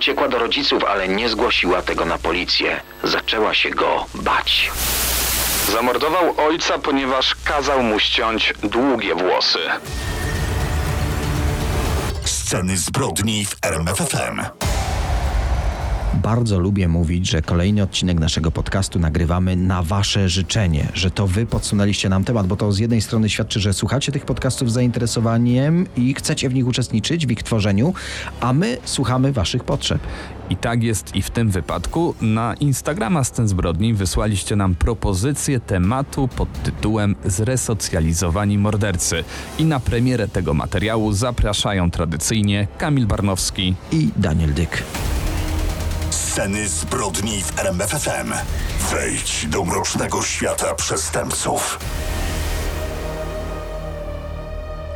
Uciekła do rodziców, ale nie zgłosiła tego na policję. Zaczęła się go bać. Zamordował ojca, ponieważ kazał mu ściąć długie włosy. Sceny zbrodni w RMFFM. Bardzo lubię mówić, że kolejny odcinek naszego podcastu nagrywamy na Wasze życzenie, że to Wy podsunęliście nam temat, bo to z jednej strony świadczy, że słuchacie tych podcastów z zainteresowaniem i chcecie w nich uczestniczyć, w ich tworzeniu, a my słuchamy Waszych potrzeb. I tak jest i w tym wypadku. Na Instagrama Scen Zbrodni wysłaliście nam propozycję tematu pod tytułem Zresocjalizowani mordercy. I na premierę tego materiału zapraszają tradycyjnie Kamil Barnowski I Daniel Dyk. Sceny zbrodni w RMFFM. Wejdź do mrocznego świata przestępców.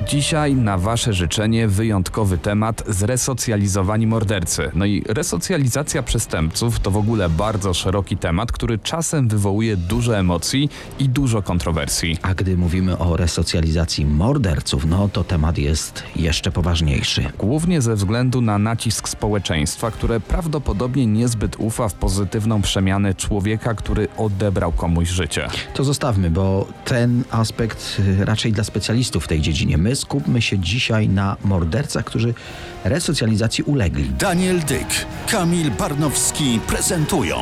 Dzisiaj na Wasze życzenie wyjątkowy temat zresocjalizowani mordercy. No i resocjalizacja przestępców to w ogóle bardzo szeroki temat, który czasem wywołuje dużo emocji i dużo kontrowersji. A gdy mówimy o resocjalizacji morderców, no to temat jest jeszcze poważniejszy. Głównie ze względu na nacisk społeczeństwa, które prawdopodobnie niezbyt ufa w pozytywną przemianę człowieka, który odebrał komuś życie. To zostawmy, bo ten aspekt raczej dla specjalistów w tej dziedzinie. My skupmy się dzisiaj na mordercach, którzy resocjalizacji ulegli. Daniel Dyk, Kamil Barnowski prezentują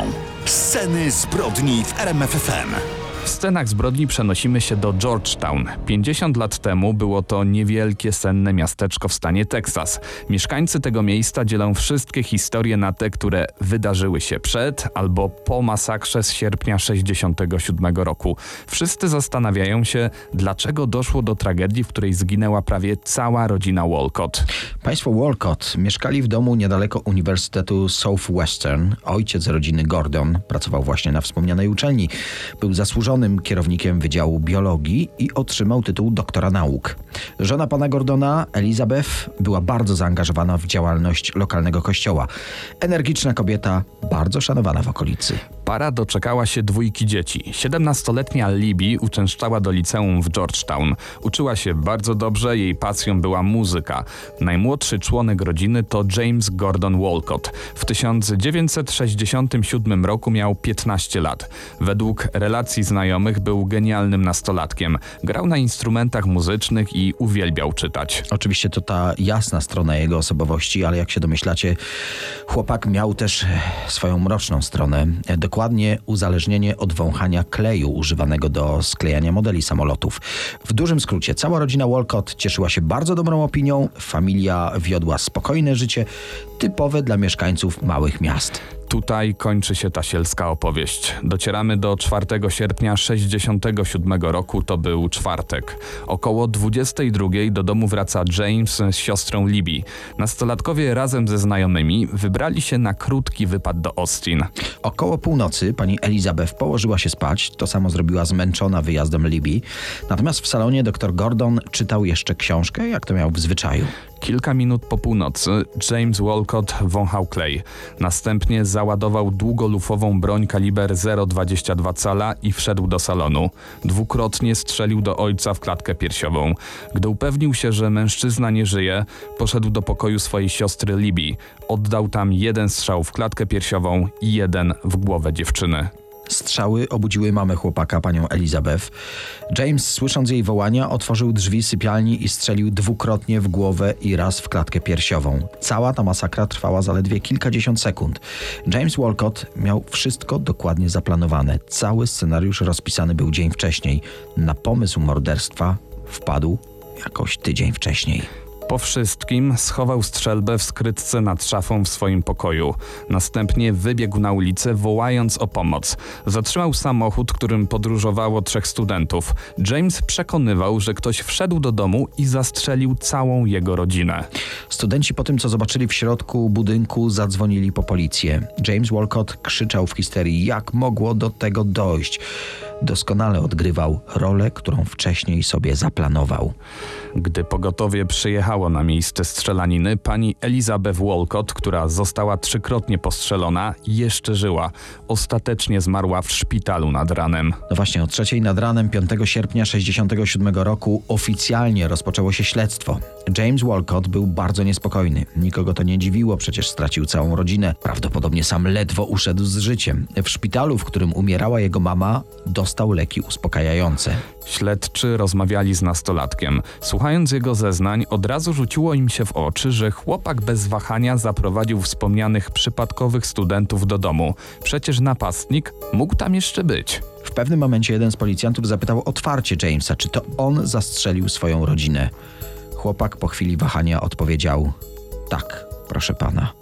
Sceny zbrodni w RMFFM. W scenach zbrodni przenosimy się do Georgetown. 50 lat temu było to niewielkie, senne miasteczko w stanie Teksas. Mieszkańcy tego miejsca dzielą wszystkie historie na te, które wydarzyły się przed albo po masakrze z sierpnia 67 roku. Wszyscy zastanawiają się, dlaczego doszło do tragedii, w której zginęła prawie cała rodzina Walcott. Państwo Walcott mieszkali w domu niedaleko Uniwersytetu Southwestern. Ojciec rodziny Gordon pracował właśnie na wspomnianej uczelni. Był kierownikiem Wydziału Biologii i otrzymał tytuł doktora nauk. Żona pana Gordona, Elizabeth, była bardzo zaangażowana w działalność lokalnego kościoła. Energiczna kobieta, bardzo szanowana w okolicy. Para doczekała się dwójki dzieci. 17-letnia Libby uczęszczała do liceum w Georgetown. Uczyła się bardzo dobrze, jej pasją była muzyka. Najmłodszy członek rodziny to James Gordon Walcott. W 1967 roku miał 15 lat. Według relacji znajomych był genialnym nastolatkiem. Grał na instrumentach muzycznych i uwielbiał czytać. Oczywiście to ta jasna strona jego osobowości, ale jak się domyślacie, chłopak miał też swoją mroczną stronę. E, Dokładnie uzależnienie od wąchania kleju używanego do sklejania modeli samolotów. W dużym skrócie, cała rodzina Walcott cieszyła się bardzo dobrą opinią, familia wiodła spokojne życie, typowe dla mieszkańców małych miast. Tutaj kończy się ta sielska opowieść. Docieramy do 4 sierpnia 67 roku, to był czwartek. Około 22 do domu wraca James z siostrą Libby. Nastolatkowie razem ze znajomymi wybrali się na krótki wypad do Austin. Około północy pani Elizabeth położyła się spać, to samo zrobiła zmęczona wyjazdem Libby. Natomiast w salonie dr Gordon czytał jeszcze książkę, jak to miał w zwyczaju. Kilka minut po północy James Walcott wąchał klej. Następnie załadował długolufową broń kaliber 0,22 cala i wszedł do salonu. Dwukrotnie strzelił do ojca w klatkę piersiową. Gdy upewnił się, że mężczyzna nie żyje, poszedł do pokoju swojej siostry Libby. Oddał tam jeden strzał w klatkę piersiową i jeden w głowę dziewczyny. Strzały obudziły mamę chłopaka, panią Elizabeth. James, słysząc jej wołania, otworzył drzwi sypialni i strzelił dwukrotnie w głowę i raz w klatkę piersiową. Cała ta masakra trwała zaledwie kilkadziesiąt sekund. James Walcott miał wszystko dokładnie zaplanowane. Cały scenariusz rozpisany był dzień wcześniej. Na pomysł morderstwa wpadł jakoś tydzień wcześniej. Po wszystkim schował strzelbę w skrytce nad szafą w swoim pokoju. Następnie wybiegł na ulicę, wołając o pomoc. Zatrzymał samochód, którym podróżowało trzech studentów. James przekonywał, że ktoś wszedł do domu i zastrzelił całą jego rodzinę. Studenci po tym, co zobaczyli w środku budynku, zadzwonili po policję. James Walcott krzyczał w histerii, jak mogło do tego dojść. Doskonale odgrywał rolę, którą wcześniej sobie zaplanował. Gdy pogotowie przyjechało na miejsce strzelaniny, pani Elizabeth Walcott, która została trzykrotnie postrzelona, jeszcze żyła. Ostatecznie zmarła w szpitalu nad ranem. No właśnie o trzeciej nad ranem 5 sierpnia 67 roku oficjalnie rozpoczęło się śledztwo. James Walcott był bardzo niespokojny. Nikogo to nie dziwiło, przecież stracił całą rodzinę. Prawdopodobnie sam ledwo uszedł z życiem. W szpitalu, w którym umierała jego mama, dostał leki uspokajające. Śledczy rozmawiali z nastolatkiem. Słuchając jego zeznań, od razu rzuciło im się w oczy, że chłopak bez wahania zaprowadził wspomnianych przypadkowych studentów do domu. Przecież napastnik mógł tam jeszcze być. W pewnym momencie jeden z policjantów zapytał otwarcie Jamesa, czy to on zastrzelił swoją rodzinę. Chłopak po chwili wahania odpowiedział: Tak, proszę pana.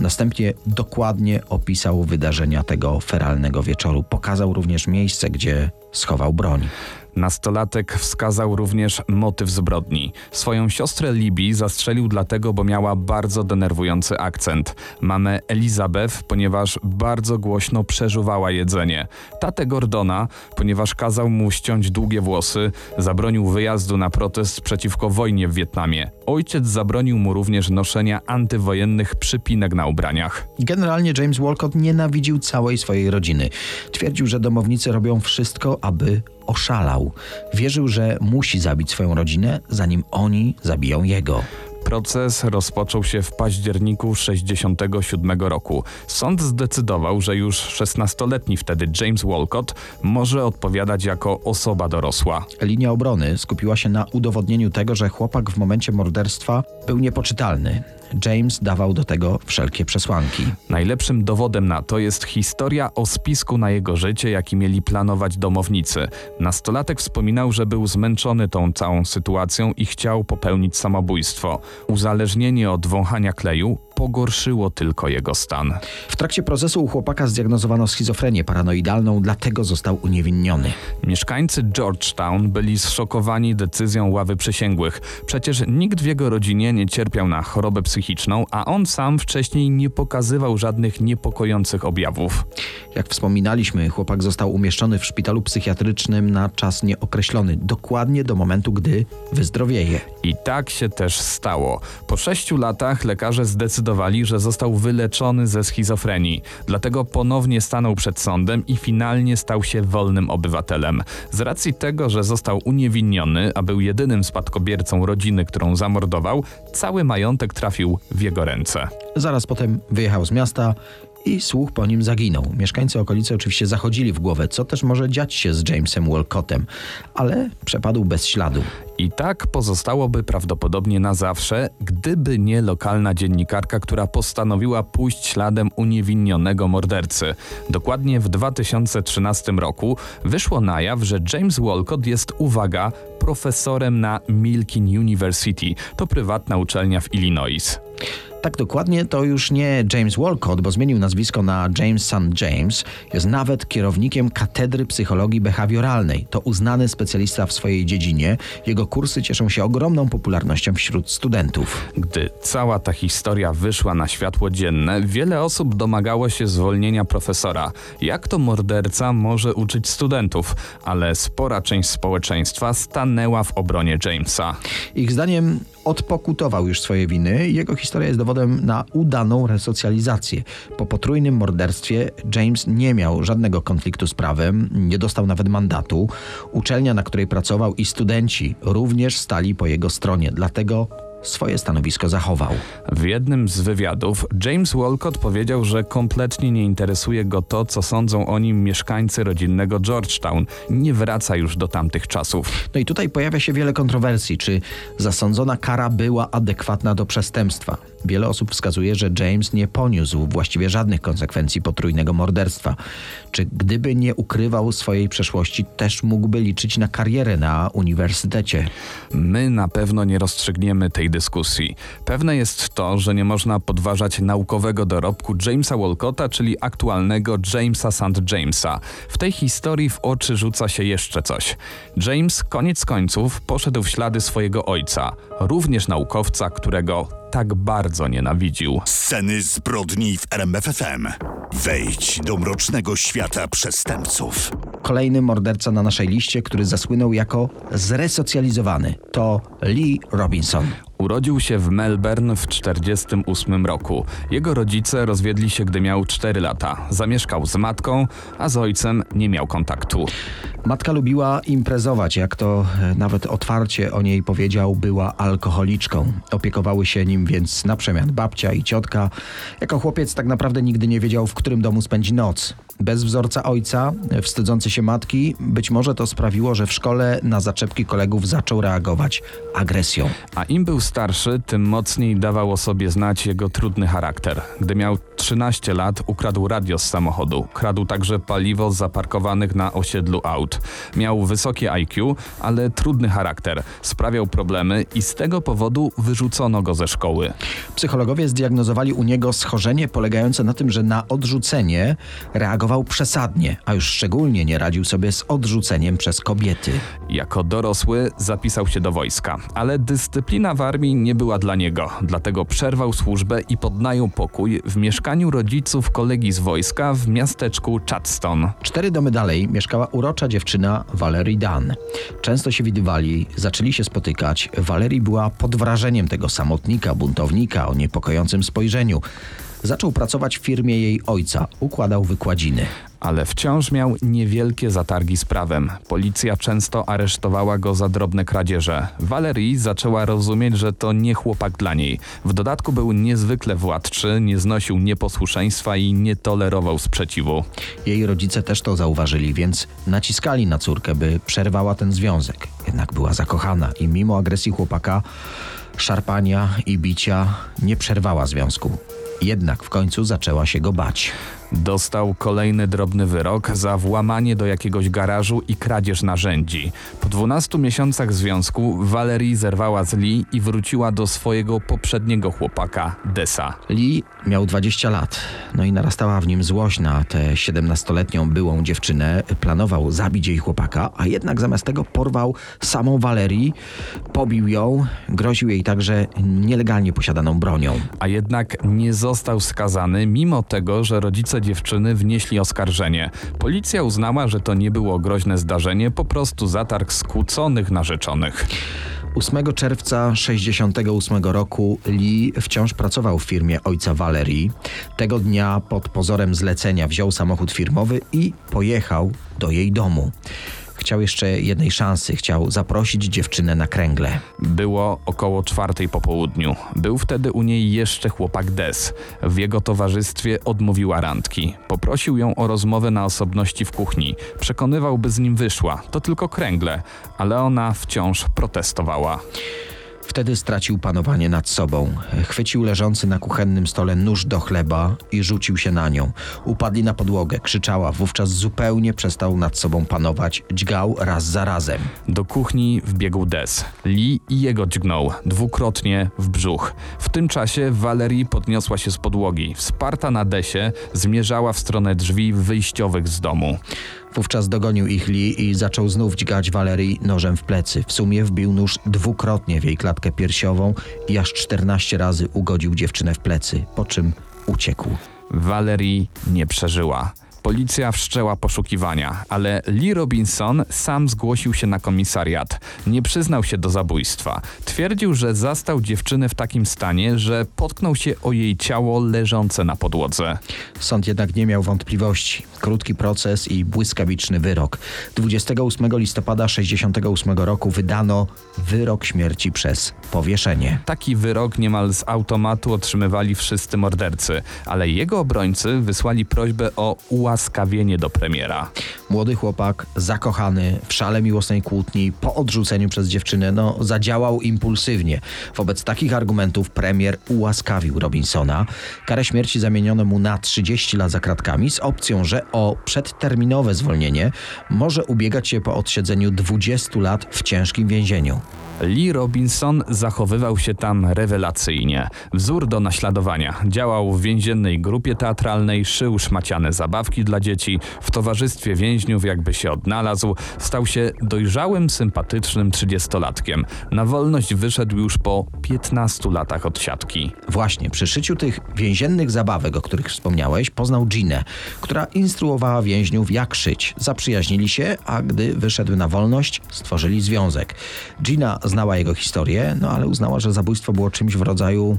Następnie dokładnie opisał wydarzenia tego feralnego wieczoru. Pokazał również miejsce, gdzie schował broń. Nastolatek wskazał również motyw zbrodni. Swoją siostrę Libby zastrzelił dlatego, bo miała bardzo denerwujący akcent. Mamę Elizabeth, ponieważ bardzo głośno przeżuwała jedzenie. Tatę Gordona, ponieważ kazał mu ściąć długie włosy, zabronił wyjazdu na protest przeciwko wojnie w Wietnamie. Ojciec zabronił mu również noszenia antywojennych przypinek na ubraniach. Generalnie James Walcott nienawidził całej swojej rodziny. Twierdził, że domownicy robią wszystko, aby oszalał. Wierzył, że musi zabić swoją rodzinę, zanim oni zabiją jego. Proces rozpoczął się w październiku 67 roku. Sąd zdecydował, że już 16-letni wtedy James Walcott może odpowiadać jako osoba dorosła. Linia obrony skupiła się na udowodnieniu tego, że chłopak w momencie morderstwa był niepoczytalny. James dawał do tego wszelkie przesłanki. Najlepszym dowodem na to jest historia o spisku na jego życie, jaki mieli planować domownicy. Nastolatek wspominał, że był zmęczony tą całą sytuacją i chciał popełnić samobójstwo. Uzależnienie od wąchania kleju pogorszyło tylko jego stan. W trakcie procesu u chłopaka zdiagnozowano schizofrenię paranoidalną, dlatego został uniewinniony. Mieszkańcy Georgetown byli zszokowani decyzją ławy przysięgłych. Przecież nikt w jego rodzinie nie cierpiał na chorobę psychiczną, a on sam wcześniej nie pokazywał żadnych niepokojących objawów. Jak wspominaliśmy, chłopak został umieszczony w szpitalu psychiatrycznym na czas nieokreślony, dokładnie do momentu, gdy wyzdrowieje. I tak się też stało. Po sześciu latach lekarze zdecydowali, że został wyleczony ze schizofrenii. Dlatego ponownie stanął przed sądem i finalnie stał się wolnym obywatelem. Z racji tego, że został uniewinniony, a był jedynym spadkobiercą rodziny, którą zamordował, cały majątek trafił w jego ręce. Zaraz potem wyjechał z miasta i słuch po nim zaginął. Mieszkańcy okolicy oczywiście zachodzili w głowę, co też może dziać się z Jamesem Walcottem, ale przepadł bez śladu. I tak pozostałoby prawdopodobnie na zawsze, gdyby nie lokalna dziennikarka, która postanowiła pójść śladem uniewinionego mordercy. Dokładnie w 2013 roku wyszło na jaw, że James Walcott jest, uwaga, profesorem na Milkin University. To prywatna uczelnia w Illinois. Tak dokładnie to już nie James Walcott, bo zmienił nazwisko na James St. James. Jest nawet kierownikiem Katedry Psychologii Behawioralnej. To uznany specjalista w swojej dziedzinie. Jego kursy cieszą się ogromną popularnością wśród studentów. Gdy cała ta historia wyszła na światło dzienne, wiele osób domagało się zwolnienia profesora. Jak to morderca może uczyć studentów? Ale spora część społeczeństwa stanęła w obronie Jamesa. Ich zdaniem odpokutował już swoje winy. Jego historia jest dowodem na udaną resocjalizację. Po potrójnym morderstwie James nie miał żadnego konfliktu z prawem, nie dostał nawet mandatu. Uczelnia, na której pracował i studenci również stali po jego stronie, dlatego swoje stanowisko zachował. W jednym z wywiadów James Walcott powiedział, że kompletnie nie interesuje go to, co sądzą o nim mieszkańcy rodzinnego Georgetown. Nie wraca już do tamtych czasów. No i tutaj pojawia się wiele kontrowersji, czy zasądzona kara była adekwatna do przestępstwa. Wiele osób wskazuje, że James nie poniósł właściwie żadnych konsekwencji potrójnego morderstwa. Czy gdyby nie ukrywał swojej przeszłości, też mógłby liczyć na karierę na uniwersytecie? My na pewno nie rozstrzygniemy tej dyskusji. Pewne jest to, że nie można podważać naukowego dorobku Jamesa Walcotta, czyli aktualnego Jamesa St. Jamesa. W tej historii w oczy rzuca się jeszcze coś. James koniec końców poszedł w ślady swojego ojca, również naukowca, którego tak bardzo nienawidził. Sceny zbrodni w RMFFM. Wejdź do mrocznego świata przestępców. Kolejny morderca na naszej liście, który zasłynął jako zresocjalizowany, to Lee Robinson. Urodził się w Melbourne w 1948 roku. Jego rodzice rozwiedli się, gdy miał 4 lata. Zamieszkał z matką, a z ojcem nie miał kontaktu. Matka lubiła imprezować, jak to e, nawet otwarcie o niej powiedział, była alkoholiczką. Opiekowały się nim więc na przemian babcia i ciotka. Jako chłopiec tak naprawdę nigdy nie wiedział, w którym domu spędzi noc. Bez wzorca ojca, e, wstydzący się matki, być może to sprawiło, że w szkole na zaczepki kolegów zaczął reagować agresją. A im był starszy, tym mocniej dawał o sobie znać jego trudny charakter. Gdy miał 13 lat, ukradł radio z samochodu. Kradł także paliwo z zaparkowanych na osiedlu aut. Miał wysokie IQ, ale trudny charakter. Sprawiał problemy i z tego powodu wyrzucono go ze szkoły. Psychologowie zdiagnozowali u niego schorzenie polegające na tym, że na odrzucenie reagował przesadnie, a już szczególnie nie radził sobie z odrzuceniem przez kobiety. Jako dorosły zapisał się do wojska, ale dyscyplina w armii nie była dla niego, dlatego przerwał służbę i podnajął pokój w mieszkaniu rodziców kolegi z wojska w miasteczku Chadston. Cztery domy dalej mieszkała urocza dziewczyna Valerie Dan. Często się widywali, zaczęli się spotykać. Valerie była pod wrażeniem tego samotnika, buntownika o niepokojącym spojrzeniu. Zaczął pracować w firmie jej ojca, układał wykładziny. ale wciąż miał niewielkie zatargi z prawem. Policja często aresztowała go za drobne kradzieże. Valerie zaczęła rozumieć, że to nie chłopak dla niej. W dodatku był niezwykle władczy, nie znosił nieposłuszeństwa i nie tolerował sprzeciwu. Jej rodzice też to zauważyli, więc naciskali na córkę, by przerwała ten związek. Jednak była zakochana i mimo agresji chłopaka, szarpania i bicia nie przerwała związku. Jednak w końcu zaczęła się go bać. Dostał kolejny drobny wyrok za włamanie do jakiegoś garażu i kradzież narzędzi. Po 12 miesiącach związku Valerie zerwała z Lee i wróciła do swojego poprzedniego chłopaka, Desa. Lee miał 20 lat, no i narastała w nim złość na tę 17-letnią byłą dziewczynę. Planował zabić jej chłopaka, a jednak zamiast tego porwał samą Valerii, pobił ją, groził jej także nielegalnie posiadaną bronią. a jednak nie został skazany, mimo tego, że rodzice dziewczyny wnieśli oskarżenie. Policja uznała, że to nie było groźne zdarzenie, po prostu zatarg skłóconych narzeczonych. 8 czerwca 68 roku Lee wciąż pracował w firmie ojca Valerii. Tego dnia pod pozorem zlecenia wziął samochód firmowy i pojechał do jej domu. Chciał jeszcze jednej szansy, chciał zaprosić dziewczynę na kręgle. Było około czwartej po południu. Był wtedy u niej jeszcze chłopak Des. W jego towarzystwie odmówiła randki. Poprosił ją o rozmowę na osobności w kuchni. Przekonywał, by z nim wyszła. To tylko kręgle, ale ona wciąż protestowała. Wtedy stracił panowanie nad sobą. Chwycił leżący na kuchennym stole nóż do chleba i rzucił się na nią. Upadli na podłogę, krzyczała, wówczas zupełnie przestał nad sobą panować, dźgał raz za razem. Do kuchni wbiegł Des. Lee i jego dźgnął, dwukrotnie w brzuch. W tym czasie Valerie podniosła się z podłogi. Wsparta na Desie, zmierzała w stronę drzwi wyjściowych z domu. Wówczas dogonił ich Lee i zaczął znów dźgać Valerii nożem w plecy. W sumie wbił nóż dwukrotnie w jej klatkę piersiową i aż 14 razy ugodził dziewczynę w plecy, po czym uciekł. Valerie nie przeżyła. Policja wszczęła poszukiwania, ale Lee Robinson sam zgłosił się na komisariat. Nie przyznał się do zabójstwa. Twierdził, że zastał dziewczynę w takim stanie, że potknął się o jej ciało leżące na podłodze. Sąd jednak nie miał wątpliwości. Krótki proces i błyskawiczny wyrok. 28 listopada 68 roku wydano wyrok śmierci przez powieszenie. Taki wyrok niemal z automatu otrzymywali wszyscy mordercy, ale jego obrońcy wysłali prośbę o ułaskawienie do premiera. Młody chłopak, zakochany, w szale miłosnej kłótni, po odrzuceniu przez dziewczynę, no, zadziałał impulsywnie. Wobec takich argumentów premier ułaskawił Robinsona. Karę śmierci zamieniono mu na 30 lat za kratkami z opcją, że o przedterminowe zwolnienie może ubiegać się po odsiedzeniu 20 lat w ciężkim więzieniu. Lee Robinson zachowywał się tam rewelacyjnie. Wzór do naśladowania. Działał w więziennej grupie teatralnej, szył szmaciane zabawki dla dzieci. W towarzystwie więźniów jakby się odnalazł. Stał się dojrzałym, sympatycznym trzydziestolatkiem. Na wolność wyszedł już po 15 latach od siatki. Właśnie, przy szyciu tych więziennych zabawek, o których wspomniałeś, poznał Ginę, która instruowała więźniów jak szyć. Zaprzyjaźnili się, a gdy wyszedł na wolność, stworzyli związek. Gina znała jego historię, no ale uznała, że zabójstwo było czymś w rodzaju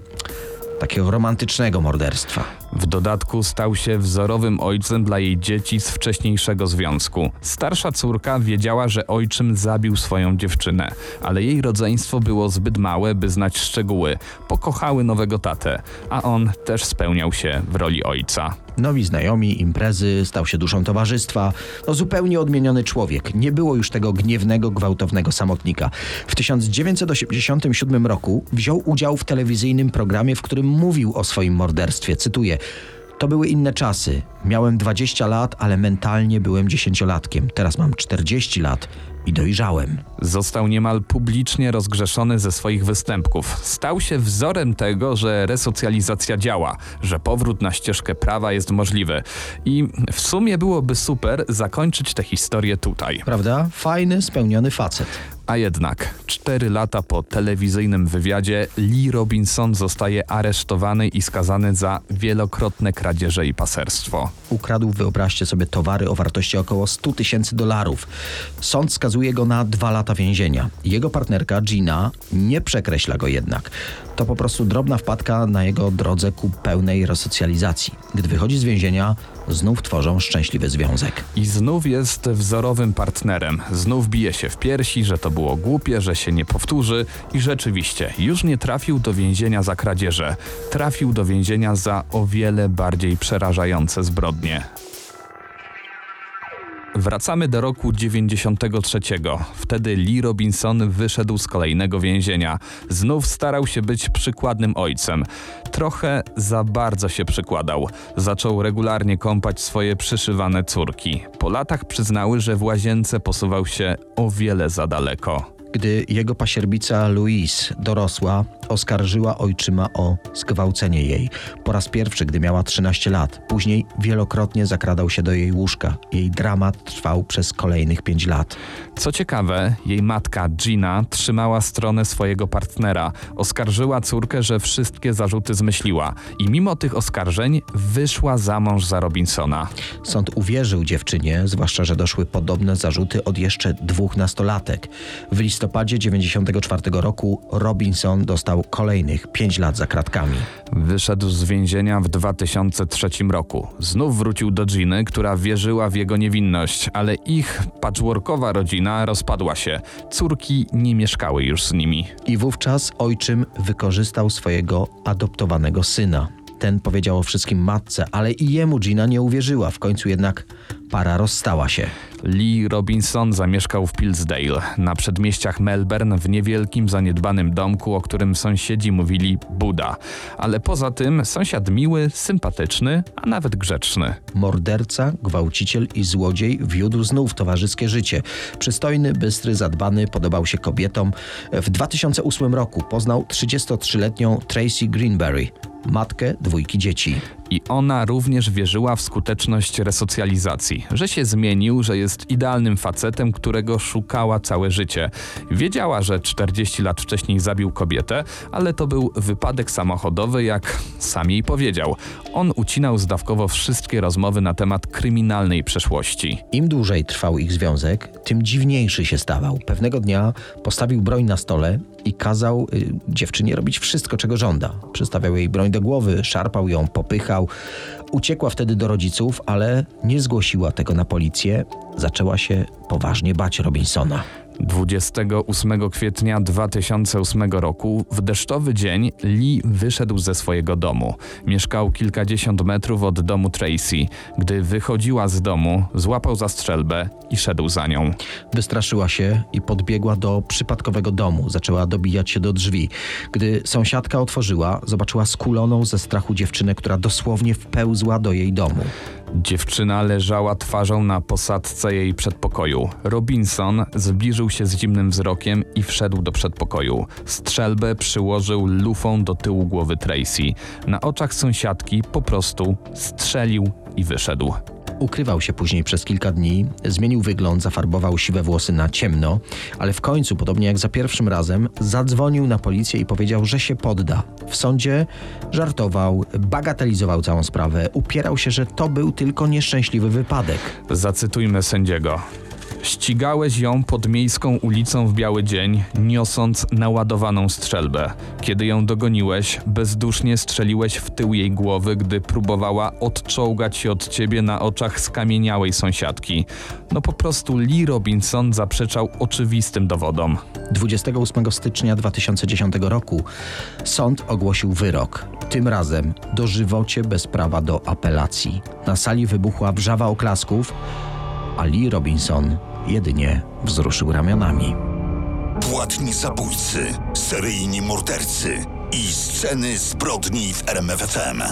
takiego romantycznego morderstwa. W dodatku stał się wzorowym ojcem dla jej dzieci z wcześniejszego związku. Starsza córka wiedziała, że ojczym zabił swoją dziewczynę, ale jej rodzeństwo było zbyt małe, by znać szczegóły. Pokochały nowego tatę, a on też spełniał się w roli ojca. Nowi znajomi, imprezy, stał się duszą towarzystwa. No zupełnie odmieniony człowiek. Nie było już tego gniewnego, gwałtownego samotnika. W 1987 roku wziął udział w telewizyjnym programie, w którym mówił o swoim morderstwie. Cytuję. To były inne czasy. Miałem 20 lat, ale mentalnie byłem dziesięciolatkiem. Teraz mam 40 lat i dojrzałem. Został niemal publicznie rozgrzeszony ze swoich występków. Stał się wzorem tego, że resocjalizacja działa, że powrót na ścieżkę prawa jest możliwy. I w sumie byłoby super zakończyć tę historię tutaj. Prawda? Fajny, spełniony facet. A jednak, cztery lata po telewizyjnym wywiadzie, Lee Robinson zostaje aresztowany i skazany za wielokrotne kradzieże i paserstwo. Ukradł, wyobraźcie sobie, towary o wartości około 100 tysięcy dolarów. Sąd skazuje go na dwa lata więzienia. Jego partnerka Gina nie przekreśla go jednak. To po prostu drobna wpadka na jego drodze ku pełnej resocjalizacji. Gdy wychodzi z więzienia, znów tworzą szczęśliwy związek. I znów jest wzorowym partnerem. Znów bije się w piersi, że to było głupie, że się nie powtórzy i rzeczywiście już nie trafił do więzienia za kradzieże. Trafił do więzienia za o wiele bardziej przerażające zbrodnie. Wracamy do roku 93. Wtedy Lee Robinson wyszedł z kolejnego więzienia. Znów starał się być przykładnym ojcem. Trochę za bardzo się przykładał. Zaczął regularnie kąpać swoje przyszywane córki. Po latach przyznały, że w łazience posuwał się o wiele za daleko. Gdy jego pasierbica Louise dorosła, oskarżyła ojczyma o zgwałcenie jej. Po raz pierwszy, gdy miała 13 lat. Później wielokrotnie zakradał się do jej łóżka. Jej dramat trwał przez kolejnych 5 lat. Co ciekawe, jej matka Gina trzymała stronę swojego partnera. Oskarżyła córkę, że wszystkie zarzuty zmyśliła i mimo tych oskarżeń wyszła za mąż za Robinsona. Sąd uwierzył dziewczynie, zwłaszcza, że doszły podobne zarzuty od jeszcze dwóch nastolatek. W listopadzie 94 roku Robinson dostał kolejnych 5 lat za kratkami. Wyszedł z więzienia w 2003 roku. Znów wrócił do Giny, która wierzyła w jego niewinność, ale ich patchworkowa rodzina rozpadła się. Córki nie mieszkały już z nimi. I wówczas ojczym wykorzystał swojego adoptowanego syna. Ten powiedział o wszystkim matce, ale i jemu Gina nie uwierzyła. W końcu jednak para rozstała się. Lee Robinson zamieszkał w Pillsdale, na przedmieściach Melbourne, w niewielkim, zaniedbanym domku, o którym sąsiedzi mówili Buda. Ale poza tym sąsiad miły, sympatyczny, a nawet grzeczny. Morderca, gwałciciel i złodziej wiódł znów towarzyskie życie. Przystojny, bystry, zadbany, podobał się kobietom. W 2008 roku poznał 33-letnią Tracy Greenberry, matkę dwójki dzieci. I ona również wierzyła w skuteczność resocjalizacji, że się zmienił, że jest idealnym facetem, którego szukała całe życie. Wiedziała, że 40 lat wcześniej zabił kobietę, ale to był wypadek samochodowy, jak sam jej powiedział. On ucinał zdawkowo wszystkie rozmowy na temat kryminalnej przeszłości. Im dłużej trwał ich związek, tym dziwniejszy się stawał. Pewnego dnia postawił broń na stole i kazał y, dziewczynie robić wszystko, czego żąda. Przystawiał jej broń do głowy, szarpał ją, popychał. Uciekła wtedy do rodziców, ale nie zgłosiła tego na policję. Zaczęła się poważnie bać Robinsona. 28 kwietnia 2008 roku, w deszczowy dzień, Lee wyszedł ze swojego domu. Mieszkał kilkadziesiąt metrów od domu Tracy. Gdy wychodziła z domu, złapał za strzelbę i szedł za nią. Wystraszyła się i podbiegła do przypadkowego domu. Zaczęła dobijać się do drzwi. Gdy sąsiadka otworzyła, zobaczyła skuloną ze strachu dziewczynę, która dosłownie wpełzła do jej domu. Dziewczyna leżała twarzą na posadzce jej przedpokoju. Robinson zbliżył się z zimnym wzrokiem i wszedł do przedpokoju. Strzelbę przyłożył lufą do tyłu głowy Tracy. Na oczach sąsiadki po prostu strzelił i wyszedł. Ukrywał się później przez kilka dni, zmienił wygląd, zafarbował siwe włosy na ciemno, ale w końcu, podobnie jak za pierwszym razem, zadzwonił na policję i powiedział, że się podda. W sądzie żartował, bagatelizował całą sprawę, upierał się, że to był tylko nieszczęśliwy wypadek. Zacytujmy sędziego. Ścigałeś ją pod miejską ulicą w biały dzień, niosąc naładowaną strzelbę. Kiedy ją dogoniłeś, bezdusznie strzeliłeś w tył jej głowy, gdy próbowała odczołgać się od ciebie na oczach skamieniałej sąsiadki. No po prostu Lee Robinson zaprzeczał oczywistym dowodom. 28 stycznia 2010 roku sąd ogłosił wyrok. Tym razem dożywocie bez prawa do apelacji. Na sali wybuchła wrzawa oklasków, a Lee Robinson jedynie wzruszył ramionami. Płatni zabójcy, seryjni mordercy i sceny zbrodni w RMFFM.